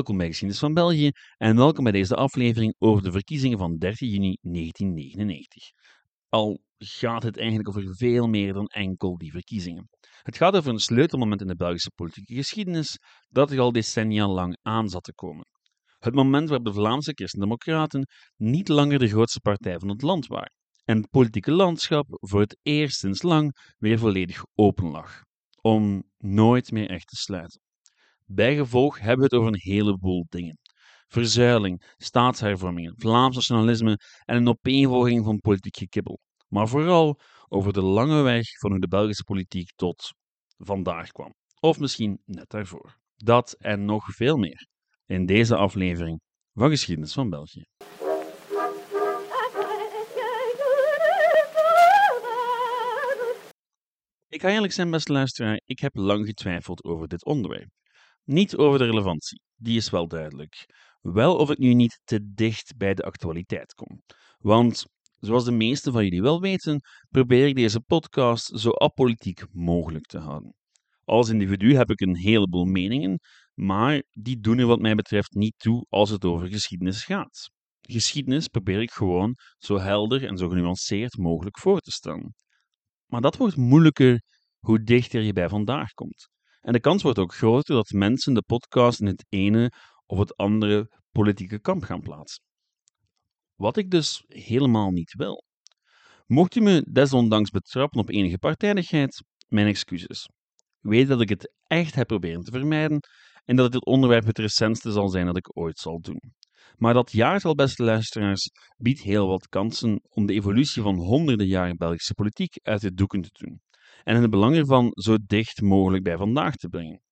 Welkom bij Geschiedenis van België en welkom bij deze aflevering over de verkiezingen van 13 juni 1999. Al gaat het eigenlijk over veel meer dan enkel die verkiezingen. Het gaat over een sleutelmoment in de Belgische politieke geschiedenis dat er al decennia lang aan zat te komen. Het moment waarop de Vlaamse Christendemocraten niet langer de grootste partij van het land waren en het politieke landschap voor het eerst sinds lang weer volledig open lag, om nooit meer echt te sluiten. Bijgevolg hebben we het over een heleboel dingen. Verzuiling, staatshervormingen, Vlaams nationalisme en een opeenvolging van politiek gekibbel. Maar vooral over de lange weg van hoe de Belgische politiek tot vandaag kwam. Of misschien net daarvoor. Dat en nog veel meer in deze aflevering van Geschiedenis van België. Ik ga eerlijk zijn, beste luisteraar, ik heb lang getwijfeld over dit onderwerp. Niet over de relevantie, die is wel duidelijk. Wel of ik nu niet te dicht bij de actualiteit kom. Want, zoals de meesten van jullie wel weten, probeer ik deze podcast zo apolitiek mogelijk te houden. Als individu heb ik een heleboel meningen, maar die doen er wat mij betreft niet toe als het over geschiedenis gaat. Geschiedenis probeer ik gewoon zo helder en zo genuanceerd mogelijk voor te stellen. Maar dat wordt moeilijker hoe dichter je bij vandaag komt. En de kans wordt ook groter dat mensen de podcast in het ene of het andere politieke kamp gaan plaatsen. Wat ik dus helemaal niet wil. Mocht u me desondanks betrappen op enige partijdigheid, mijn excuses. Weet dat ik het echt heb proberen te vermijden en dat dit onderwerp het recentste zal zijn dat ik ooit zal doen. Maar dat jaartal, beste luisteraars, biedt heel wat kansen om de evolutie van honderden jaren Belgische politiek uit de doeken te doen en het belang ervan zo dicht mogelijk bij vandaag te brengen.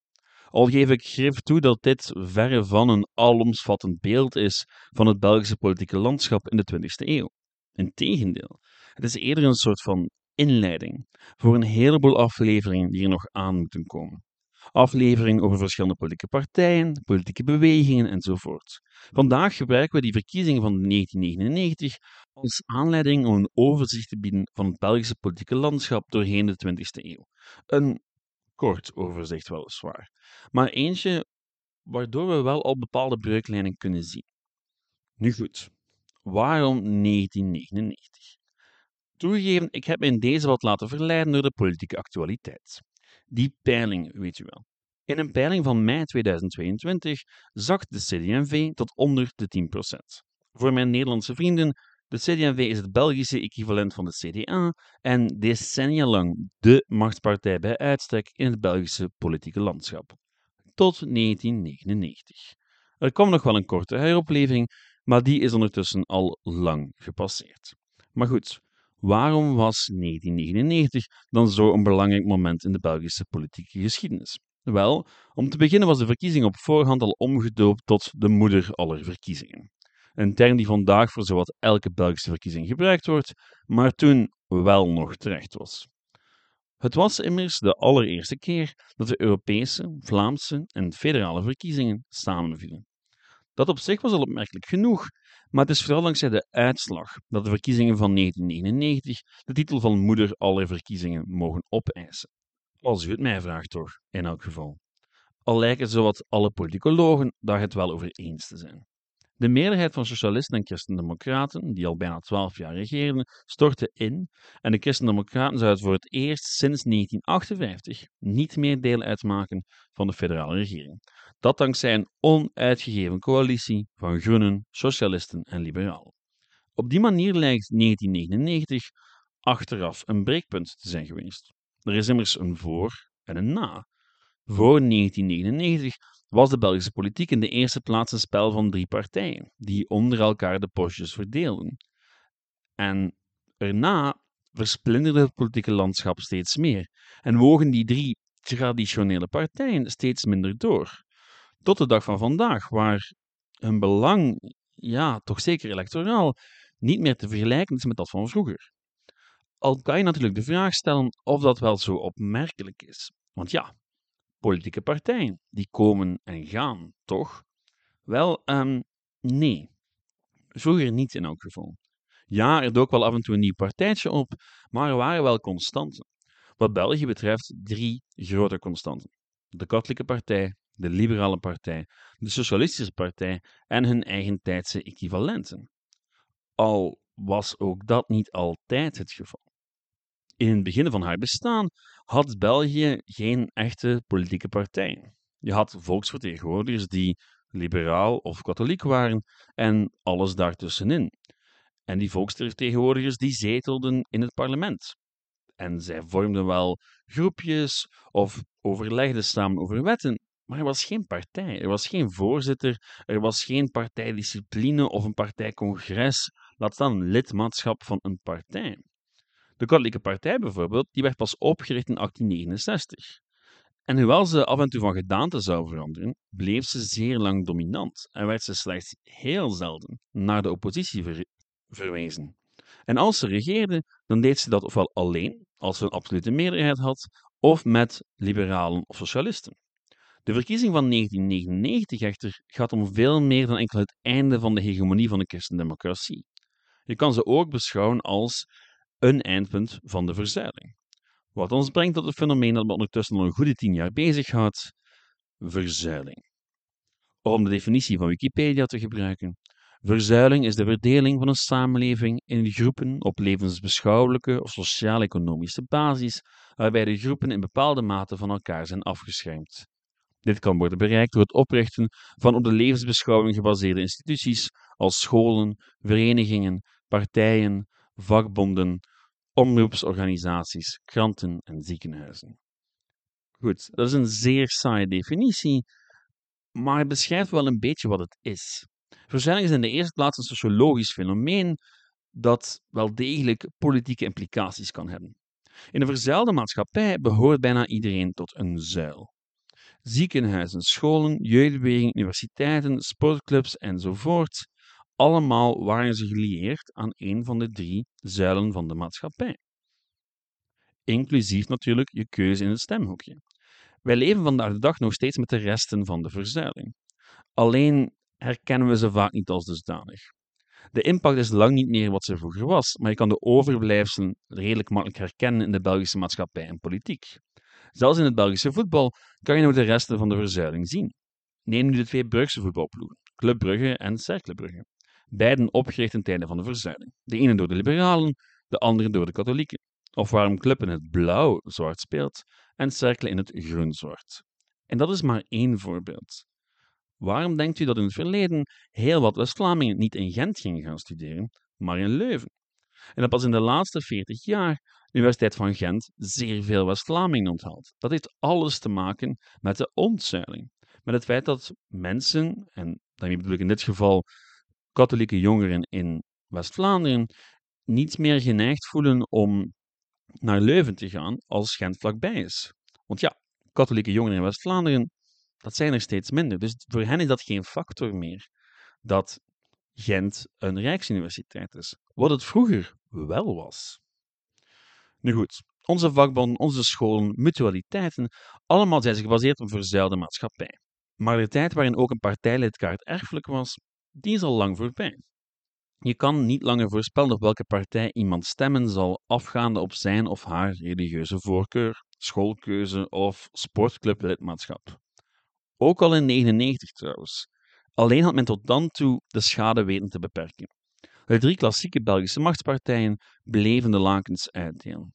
Al geef ik grif toe dat dit verre van een alomsvattend beeld is van het Belgische politieke landschap in de 20e eeuw. Integendeel, het is eerder een soort van inleiding voor een heleboel afleveringen die er nog aan moeten komen. Afleveringen over verschillende politieke partijen, politieke bewegingen enzovoort. Vandaag gebruiken we die verkiezingen van 1999 als aanleiding om een overzicht te bieden van het Belgische politieke landschap doorheen de 20e eeuw. Een kort overzicht weliswaar, maar eentje waardoor we wel al bepaalde breuklijnen kunnen zien. Nu goed, waarom 1999? Toegegeven, ik heb me in deze wat laten verleiden door de politieke actualiteit. Die peiling, weet u wel. In een peiling van mei 2022 zakt de CD&V tot onder de 10%. Voor mijn Nederlandse vrienden, de CD&V is het Belgische equivalent van de CDA en decennia lang de machtspartij bij uitstek in het Belgische politieke landschap. Tot 1999. Er kwam nog wel een korte heropleving, maar die is ondertussen al lang gepasseerd. Maar goed, Waarom was 1999 dan zo'n belangrijk moment in de Belgische politieke geschiedenis? Wel, om te beginnen was de verkiezing op voorhand al omgedoopt tot de moeder aller verkiezingen. Een term die vandaag voor zowat elke Belgische verkiezing gebruikt wordt, maar toen wel nog terecht was. Het was immers de allereerste keer dat de Europese, Vlaamse en federale verkiezingen samenvielen. Dat op zich was al opmerkelijk genoeg, maar het is vooral dankzij de uitslag dat de verkiezingen van 1999 de titel van moeder aller verkiezingen mogen opeisen. Als u het mij vraagt, toch, in elk geval. Al lijken zowat alle politicologen daar het wel over eens te zijn. De meerderheid van socialisten en christendemocraten, die al bijna twaalf jaar regeerden, stortte in en de christendemocraten zouden voor het eerst sinds 1958 niet meer deel uitmaken van de federale regering. Dat dankzij een onuitgegeven coalitie van groenen, socialisten en liberalen. Op die manier lijkt 1999 achteraf een breekpunt te zijn geweest. Er is immers een voor en een na. Voor 1999 was de Belgische politiek in de eerste plaats een spel van drie partijen, die onder elkaar de postjes verdeelden. En erna versplinterde het politieke landschap steeds meer en wogen die drie traditionele partijen steeds minder door. Tot de dag van vandaag, waar hun belang, ja, toch zeker electoraal, niet meer te vergelijken is met dat van vroeger. Al kan je natuurlijk de vraag stellen of dat wel zo opmerkelijk is. Want ja, politieke partijen, die komen en gaan, toch? Wel, um, nee. Vroeger niet in elk geval. Ja, er dook wel af en toe een nieuw partijtje op, maar er waren wel constanten. Wat België betreft drie grote constanten. De Katholieke Partij, de Liberale Partij, de Socialistische Partij en hun eigentijdse equivalenten. Al was ook dat niet altijd het geval. In het begin van haar bestaan had België geen echte politieke partijen. Je had volksvertegenwoordigers die liberaal of katholiek waren en alles daartussenin. En die volksvertegenwoordigers die zetelden in het parlement. En zij vormden wel groepjes of overlegden samen over wetten, maar er was geen partij, er was geen voorzitter, er was geen partijdiscipline of een partijcongres, laat staan lidmaatschap van een partij. De Katholieke Partij bijvoorbeeld, die werd pas opgericht in 1869. En hoewel ze af en toe van gedaante zou veranderen, bleef ze zeer lang dominant en werd ze slechts heel zelden naar de oppositie verwezen. En als ze regeerde, dan deed ze dat ofwel alleen, als ze een absolute meerderheid had, of met liberalen of socialisten. De verkiezing van 1999 echter gaat om veel meer dan enkel het einde van de hegemonie van de christendemocratie. Je kan ze ook beschouwen als een eindpunt van de verzuiling. Wat ons brengt tot het fenomeen dat we ondertussen al een goede tien jaar bezighoudt: verzuiling. Om de definitie van Wikipedia te gebruiken, verzuiling is de verdeling van een samenleving in groepen op levensbeschouwelijke of sociaal-economische basis, waarbij de groepen in bepaalde mate van elkaar zijn afgeschermd. Dit kan worden bereikt door het oprichten van op de levensbeschouwing gebaseerde instituties als scholen, verenigingen, partijen, vakbonden, omroepsorganisaties, kranten en ziekenhuizen. Goed, dat is een zeer saaie definitie, maar het beschrijft wel een beetje wat het is. Verzuiling is in de eerste plaats een sociologisch fenomeen dat wel degelijk politieke implicaties kan hebben. In een verzuilde maatschappij behoort bijna iedereen tot een zuil. Ziekenhuizen, scholen, jeugdbewegingen, universiteiten, sportclubs enzovoort allemaal waren ze gelieerd aan een van de drie zuilen van de maatschappij. Inclusief natuurlijk je keuze in het stemhoekje. Wij leven vandaag de dag nog steeds met de resten van de verzuiling. Alleen herkennen we ze vaak niet als dusdanig. De impact is lang niet meer wat ze vroeger was, maar je kan de overblijfselen redelijk makkelijk herkennen in de Belgische maatschappij en politiek. Zelfs in het Belgische voetbal kan je nog de resten van de verzuiling zien. Neem nu de twee Brugse voetbalploegen, Club Brugge en Cercle Brugge beiden opgericht in tijden van de verzuiling. De ene door de liberalen, de andere door de katholieken. Of waarom Club in het blauw-zwart speelt en Cercle in het groen-zwart. En dat is maar één voorbeeld. Waarom denkt u dat in het verleden heel wat West-Vlamingen niet in Gent gingen gaan studeren, maar in Leuven? En dat pas in de laatste 40 jaar Universiteit van Gent zeer veel West-Vlamingen onthaalt. Dat heeft alles te maken met de ontzuiling. Met het feit dat mensen, en daarmee bedoel ik in dit geval katholieke jongeren in West-Vlaanderen niet meer geneigd voelen om naar Leuven te gaan als Gent vlakbij is. Want ja, katholieke jongeren in West-Vlaanderen, dat zijn er steeds minder. Dus voor hen is dat geen factor meer dat Gent een rijksuniversiteit is. Wat het vroeger wel was. Nu goed, onze vakbonden, onze scholen, mutualiteiten, allemaal zijn ze gebaseerd op een verzuilde maatschappij. Maar de tijd waarin ook een partijlidkaart erfelijk was, die is al lang voorbij. Je kan niet langer voorspellen op welke partij iemand stemmen zal, afgaande op zijn of haar religieuze voorkeur, schoolkeuze of sportclublidmaatschap. Ook al in 1999 trouwens. Alleen had men tot dan toe de schade weten te beperken. De drie klassieke Belgische machtspartijen bleven de lakens uitdelen.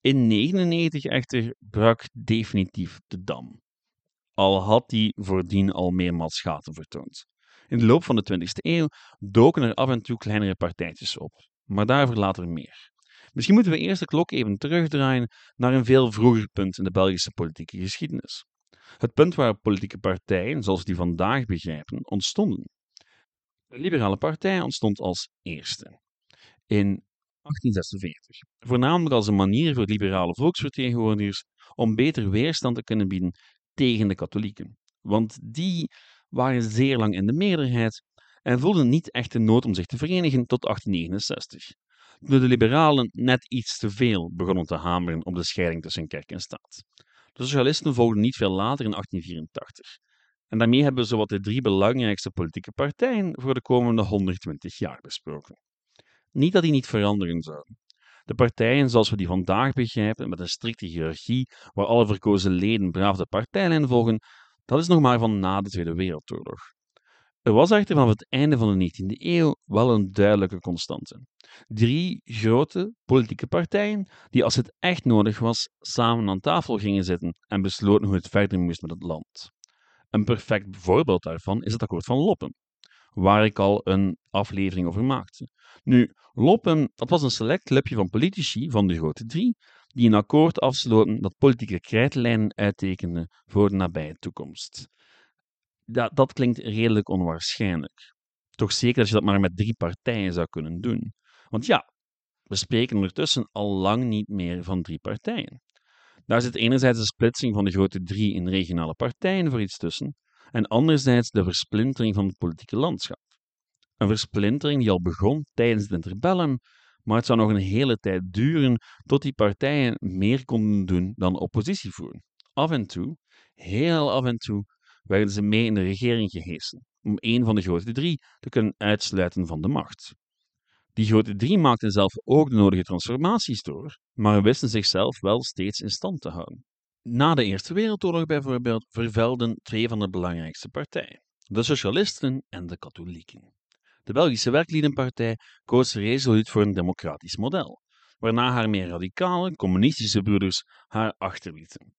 In 1999 echter brak definitief de dam. Al had die voordien al meermaals gaten vertoond. In de loop van de 20e eeuw doken er af en toe kleinere partijtjes op, maar daarvoor later meer. Misschien moeten we eerst de klok even terugdraaien naar een veel vroeger punt in de Belgische politieke geschiedenis. Het punt waar politieke partijen, zoals die vandaag begrijpen, ontstonden. De Liberale Partij ontstond als eerste in 1846, voornamelijk als een manier voor liberale volksvertegenwoordigers om beter weerstand te kunnen bieden tegen de katholieken. Want die waren zeer lang in de meerderheid en voelden niet echt de nood om zich te verenigen tot 1869. Toen de liberalen net iets te veel begonnen te hameren op de scheiding tussen kerk en staat. De socialisten volgden niet veel later in 1884. En daarmee hebben we zowat de drie belangrijkste politieke partijen voor de komende 120 jaar besproken. Niet dat die niet veranderen zouden. De partijen zoals we die vandaag begrijpen, met een strikte hiërarchie, waar alle verkozen leden braaf de partijlijn volgen, Dat is nog maar van na de Tweede Wereldoorlog. Er was echter vanaf het einde van de 19e eeuw wel een duidelijke constante. Drie grote politieke partijen die, als het echt nodig was, samen aan tafel gingen zitten en besloten hoe het verder moest met het land. Een perfect voorbeeld daarvan is het akkoord van Loppen, waar ik al een aflevering over maakte. Nu, Loppen, dat was een select clubje van politici van de grote drie, die een akkoord afsloten dat politieke krijtlijnen uittekende voor de nabije toekomst. Dat, dat klinkt redelijk onwaarschijnlijk. Toch zeker dat je dat maar met drie partijen zou kunnen doen. Want ja, we spreken ondertussen al lang niet meer van drie partijen. Daar zit enerzijds de splitsing van de grote drie in regionale partijen voor iets tussen, en anderzijds de versplintering van het politieke landschap. Een versplintering die al begon tijdens het interbellum, maar het zou nog een hele tijd duren tot die partijen meer konden doen dan oppositie voeren. Af en toe, heel af en toe, werden ze mee in de regering gehesen, om een van de grote drie te kunnen uitsluiten van de macht. Die grote drie maakten zelf ook de nodige transformaties door, maar wisten zichzelf wel steeds in stand te houden. Na de Eerste Wereldoorlog bijvoorbeeld vervelden twee van de belangrijkste partijen, de socialisten en de katholieken. De Belgische Werkliedenpartij koos resoluut voor een democratisch model, waarna haar meer radicale, communistische broeders haar achterlieten.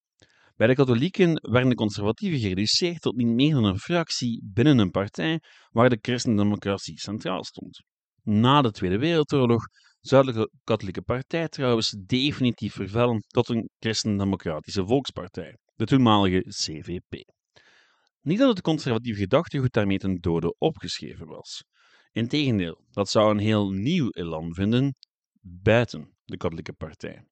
Bij de katholieken werden de conservatieven gereduceerd tot niet meer dan een fractie binnen een partij waar de christendemocratie centraal stond. Na de Tweede Wereldoorlog zou de katholieke partij trouwens definitief vervellen tot een christendemocratische volkspartij, de toenmalige CVP. Niet dat het conservatieve gedachtegoed daarmee ten dode opgeschreven was. Integendeel, dat zou een heel nieuw elan vinden buiten de katholieke partij.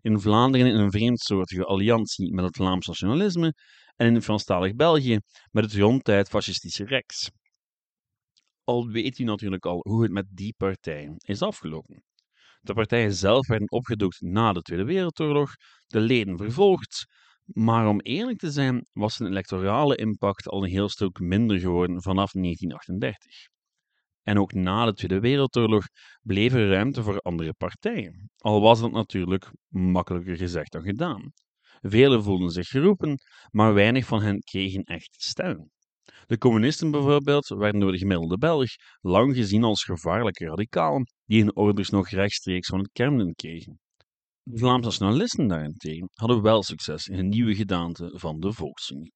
In Vlaanderen in een vreemdsoortige alliantie met het Vlaams nationalisme en in Franstalig België met het ronduit fascistische Rex. Al weet u natuurlijk al hoe het met die partijen is afgelopen. De partijen zelf werden opgedoekt na de Tweede Wereldoorlog, de leden vervolgd, maar om eerlijk te zijn was hun electorale impact al een heel stuk minder geworden vanaf 1938. En ook na de Tweede Wereldoorlog bleef er ruimte voor andere partijen, al was dat natuurlijk makkelijker gezegd dan gedaan. Velen voelden zich geroepen, maar weinig van hen kregen echt steun. De communisten bijvoorbeeld werden door de gemiddelde Belg lang gezien als gevaarlijke radicalen die hun orders nog rechtstreeks van het Kremlin kregen. De Vlaamse nationalisten daarentegen hadden wel succes in een nieuwe gedaante van de Volksunie.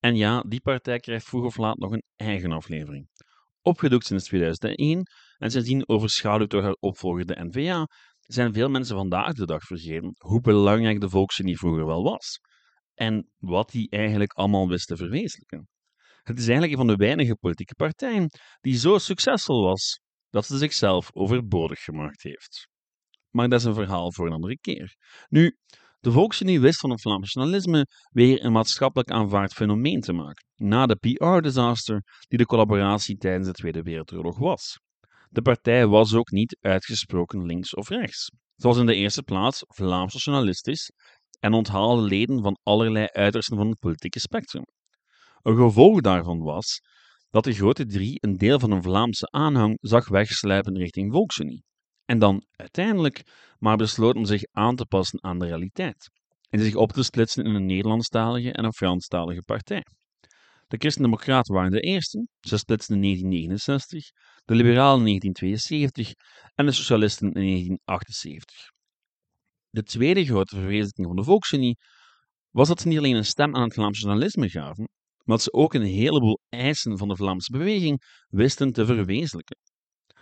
En ja, die partij krijgt vroeg of laat nog een eigen aflevering. Opgedoekt sinds 2001 en sindsdien overschaduwd door haar opvolger de NVA, zijn veel mensen vandaag de dag vergeten hoe belangrijk de Volksunie vroeger wel was. En wat die eigenlijk allemaal wist te verwezenlijken. Het is eigenlijk een van de weinige politieke partijen die zo succesvol was dat ze zichzelf overbodig gemaakt heeft. Maar dat is een verhaal voor een andere keer. Nu, de Volksunie wist van het Vlaams nationalisme weer een maatschappelijk aanvaard fenomeen te maken, na de PR-disaster die de collaboratie tijdens de Tweede Wereldoorlog was. De partij was ook niet uitgesproken links of rechts. Ze was in de eerste plaats Vlaams nationalistisch en onthaalde leden van allerlei uitersten van het politieke spectrum. Een gevolg daarvan was dat de grote drie een deel van een Vlaamse aanhang zag wegslijpen richting Volksunie. En dan uiteindelijk maar besloot om zich aan te passen aan de realiteit en zich op te splitsen in een Nederlandstalige en een Franstalige partij. De Christen-Democraten waren de eerste, ze splitsten in 1969, de Liberalen in 1972 en de Socialisten in 1978. De tweede grote verwezenlijking van de Volksunie was dat ze niet alleen een stem aan het Vlaamse journalisme gaven, dat ze ook een heleboel eisen van de Vlaamse beweging wisten te verwezenlijken.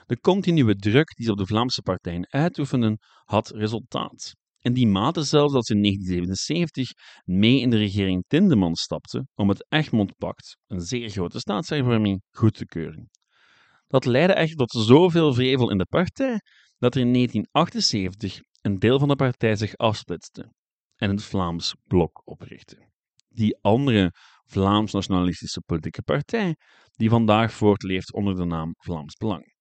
De continue druk die ze op de Vlaamse partijen uitoefenden, had resultaat. In die mate zelfs dat ze in 1977 mee in de regering Tindemans stapte om het Egmond-pact, een zeer grote staatshervorming, goed te keuren. Dat leidde echter tot zoveel vrevel in de partij dat er in 1978 een deel van de partij zich afsplitste en het Vlaams Blok oprichtte. Die andere Vlaams-nationalistische politieke partij, die vandaag voortleeft onder de naam Vlaams Belang.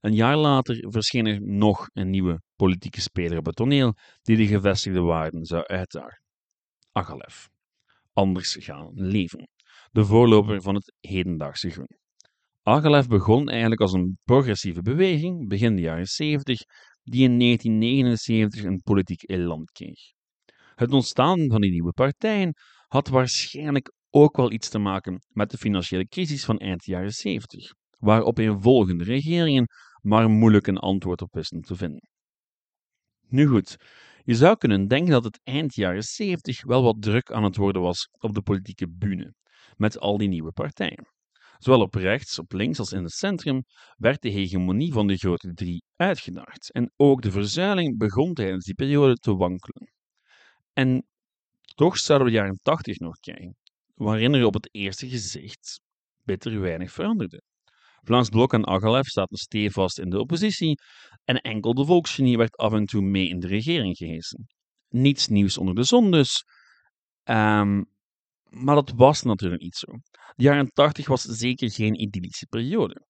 Een jaar later verscheen er nog een nieuwe politieke speler op het toneel die de gevestigde waarden zou uitdagen. Agalef. Anders gaan leven. De voorloper van het hedendaagse groen. Agalef begon eigenlijk als een progressieve beweging, begin de jaren 70, die in 1979 een politiek elan kreeg. Het ontstaan van die nieuwe partijen had waarschijnlijk ook wel iets te maken met de financiële crisis van eind jaren 70, waarop volgende regeringen maar moeilijk een antwoord op wisten te vinden. Nu goed, je zou kunnen denken dat het eind jaren 70 wel wat druk aan het worden was op de politieke bühne, met al die nieuwe partijen. Zowel op rechts, op links als in het centrum werd de hegemonie van de grote drie uitgedaagd en ook de verzuiling begon tijdens die periode te wankelen. En toch zouden we de jaren 80 nog krijgen, waarin er op het eerste gezicht bitter weinig veranderde. Vlaams Blok en Agalef zaten stevast in de oppositie en enkel de volksgenie werd af en toe mee in de regering gehesen. Niets nieuws onder de zon dus. Ehm, maar dat was natuurlijk niet zo. De jaren 80 was zeker geen idyllische periode.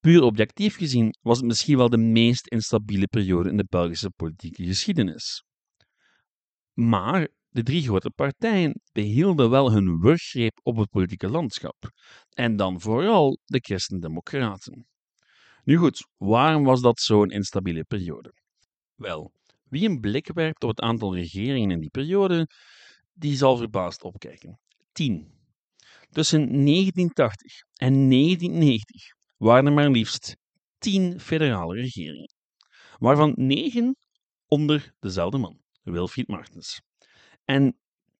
Puur objectief gezien was het misschien wel de meest instabiele periode in de Belgische politieke geschiedenis. Maar de drie grote partijen behielden wel hun wurggreep op het politieke landschap. En dan vooral de Christen-Democraten. Nu goed, waarom was dat zo'n instabiele periode? Wel, wie een blik werpt op het aantal regeringen in die periode, die zal verbaasd opkijken. 10. Tussen 1980 en 1990 waren er maar liefst 10 federale regeringen, waarvan 9 onder dezelfde man, Wilfried Martens. En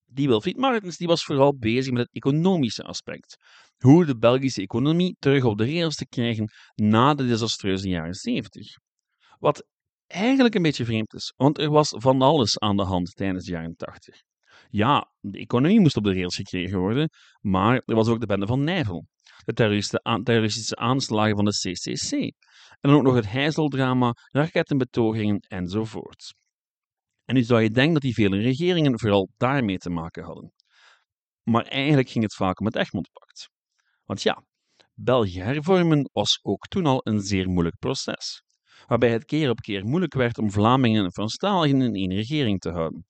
die Wilfried Martens die was vooral bezig met het economische aspect. Hoe de Belgische economie terug op de rails te krijgen na de desastreuze jaren 70. Wat eigenlijk een beetje vreemd is, want er was van alles aan de hand tijdens de jaren 80. Ja, de economie moest op de rails gekregen worden, maar er was ook de bende van Nijvel, de terroristische aanslagen van de CCC, en ook nog het Heizeldrama, rakettenbetogingen enzovoort. En nu zou je denken dat die vele regeringen vooral daarmee te maken hadden. Maar eigenlijk ging het vaak om het Egmondpact. Want ja, België hervormen was ook toen al een zeer moeilijk proces, waarbij het keer op keer moeilijk werd om Vlamingen en Franstaligen in één regering te houden.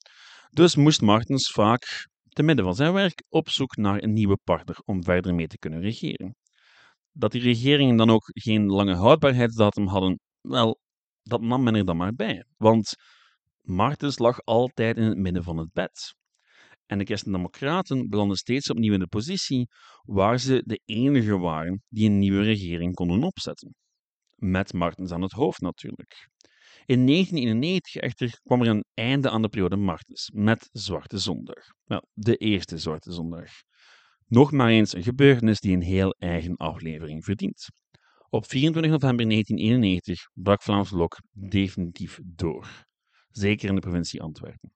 Dus moest Martens vaak, te midden van zijn werk, op zoek naar een nieuwe partner om verder mee te kunnen regeren. Dat die regeringen dan ook geen lange houdbaarheidsdatum hadden, wel, dat nam men er dan maar bij. Want Martens lag altijd in het midden van het bed. En de Christen-Democraten belanden steeds opnieuw in de positie waar ze de enige waren die een nieuwe regering konden opzetten. Met Martens aan het hoofd natuurlijk. In 1991 echter kwam er een einde aan de periode Martens met Zwarte Zondag. Nou, de eerste Zwarte Zondag. Nog maar eens een gebeurtenis die een heel eigen aflevering verdient. Op 24 november 1991 brak Vlaams Blok definitief door zeker in de provincie Antwerpen.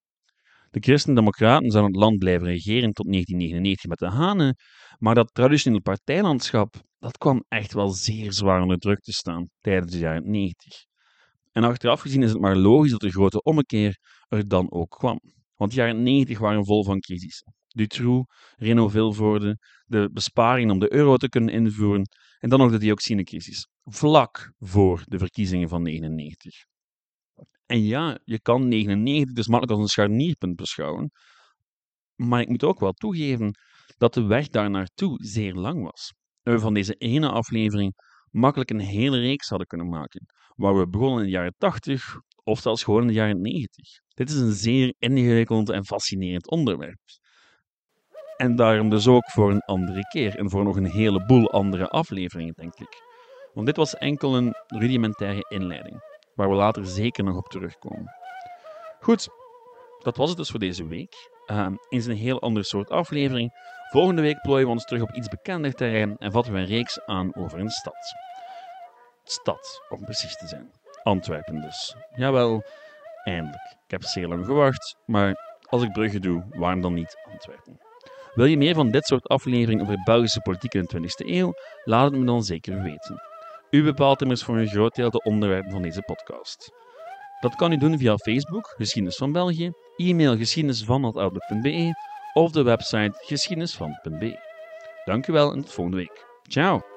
De Christen-Democraten zouden het land blijven regeren tot 1999 met de Hanen, maar dat traditionele partijlandschap dat kwam echt wel zeer zwaar onder druk te staan tijdens de jaren 90. En achteraf gezien is het maar logisch dat de grote ommekeer er dan ook kwam. Want de jaren 90 waren vol van crisissen. Dutroux, Renault Vilvoorde, de besparingen om de euro te kunnen invoeren en dan nog de dioxinecrisis, vlak voor de verkiezingen van 1999. En ja, je kan 99 dus makkelijk als een scharnierpunt beschouwen. Maar ik moet ook wel toegeven dat de weg daar naartoe zeer lang was. En we van deze ene aflevering makkelijk een hele reeks hadden kunnen maken, waar we begonnen in de jaren 80 of zelfs gewoon in de jaren 90. Dit is een zeer ingewikkeld en fascinerend onderwerp. En daarom dus ook voor een andere keer en voor nog een heleboel andere afleveringen, denk ik. Want dit was enkel een rudimentaire inleiding waar we later zeker nog op terugkomen. Goed, dat was het dus voor deze week. Uh, in een heel ander soort aflevering. Volgende week plooien we ons terug op iets bekender terrein en vatten we een reeks aan over een stad. Stad, om precies te zijn. Antwerpen dus. Jawel, eindelijk. Ik heb zeer lang gewacht, maar als ik Brugge doe, waarom dan niet Antwerpen? Wil je meer van dit soort afleveringen over Belgische politiek in de 20e eeuw? Laat het me dan zeker weten. U bepaalt immers voor een groot deel de onderwerpen van deze podcast. Dat kan u doen via Facebook, Geschiedenis van België, e-mail geschiedenisvan.outlook.be of de website geschiedenisvan.be. Dank u wel en tot volgende week. Ciao!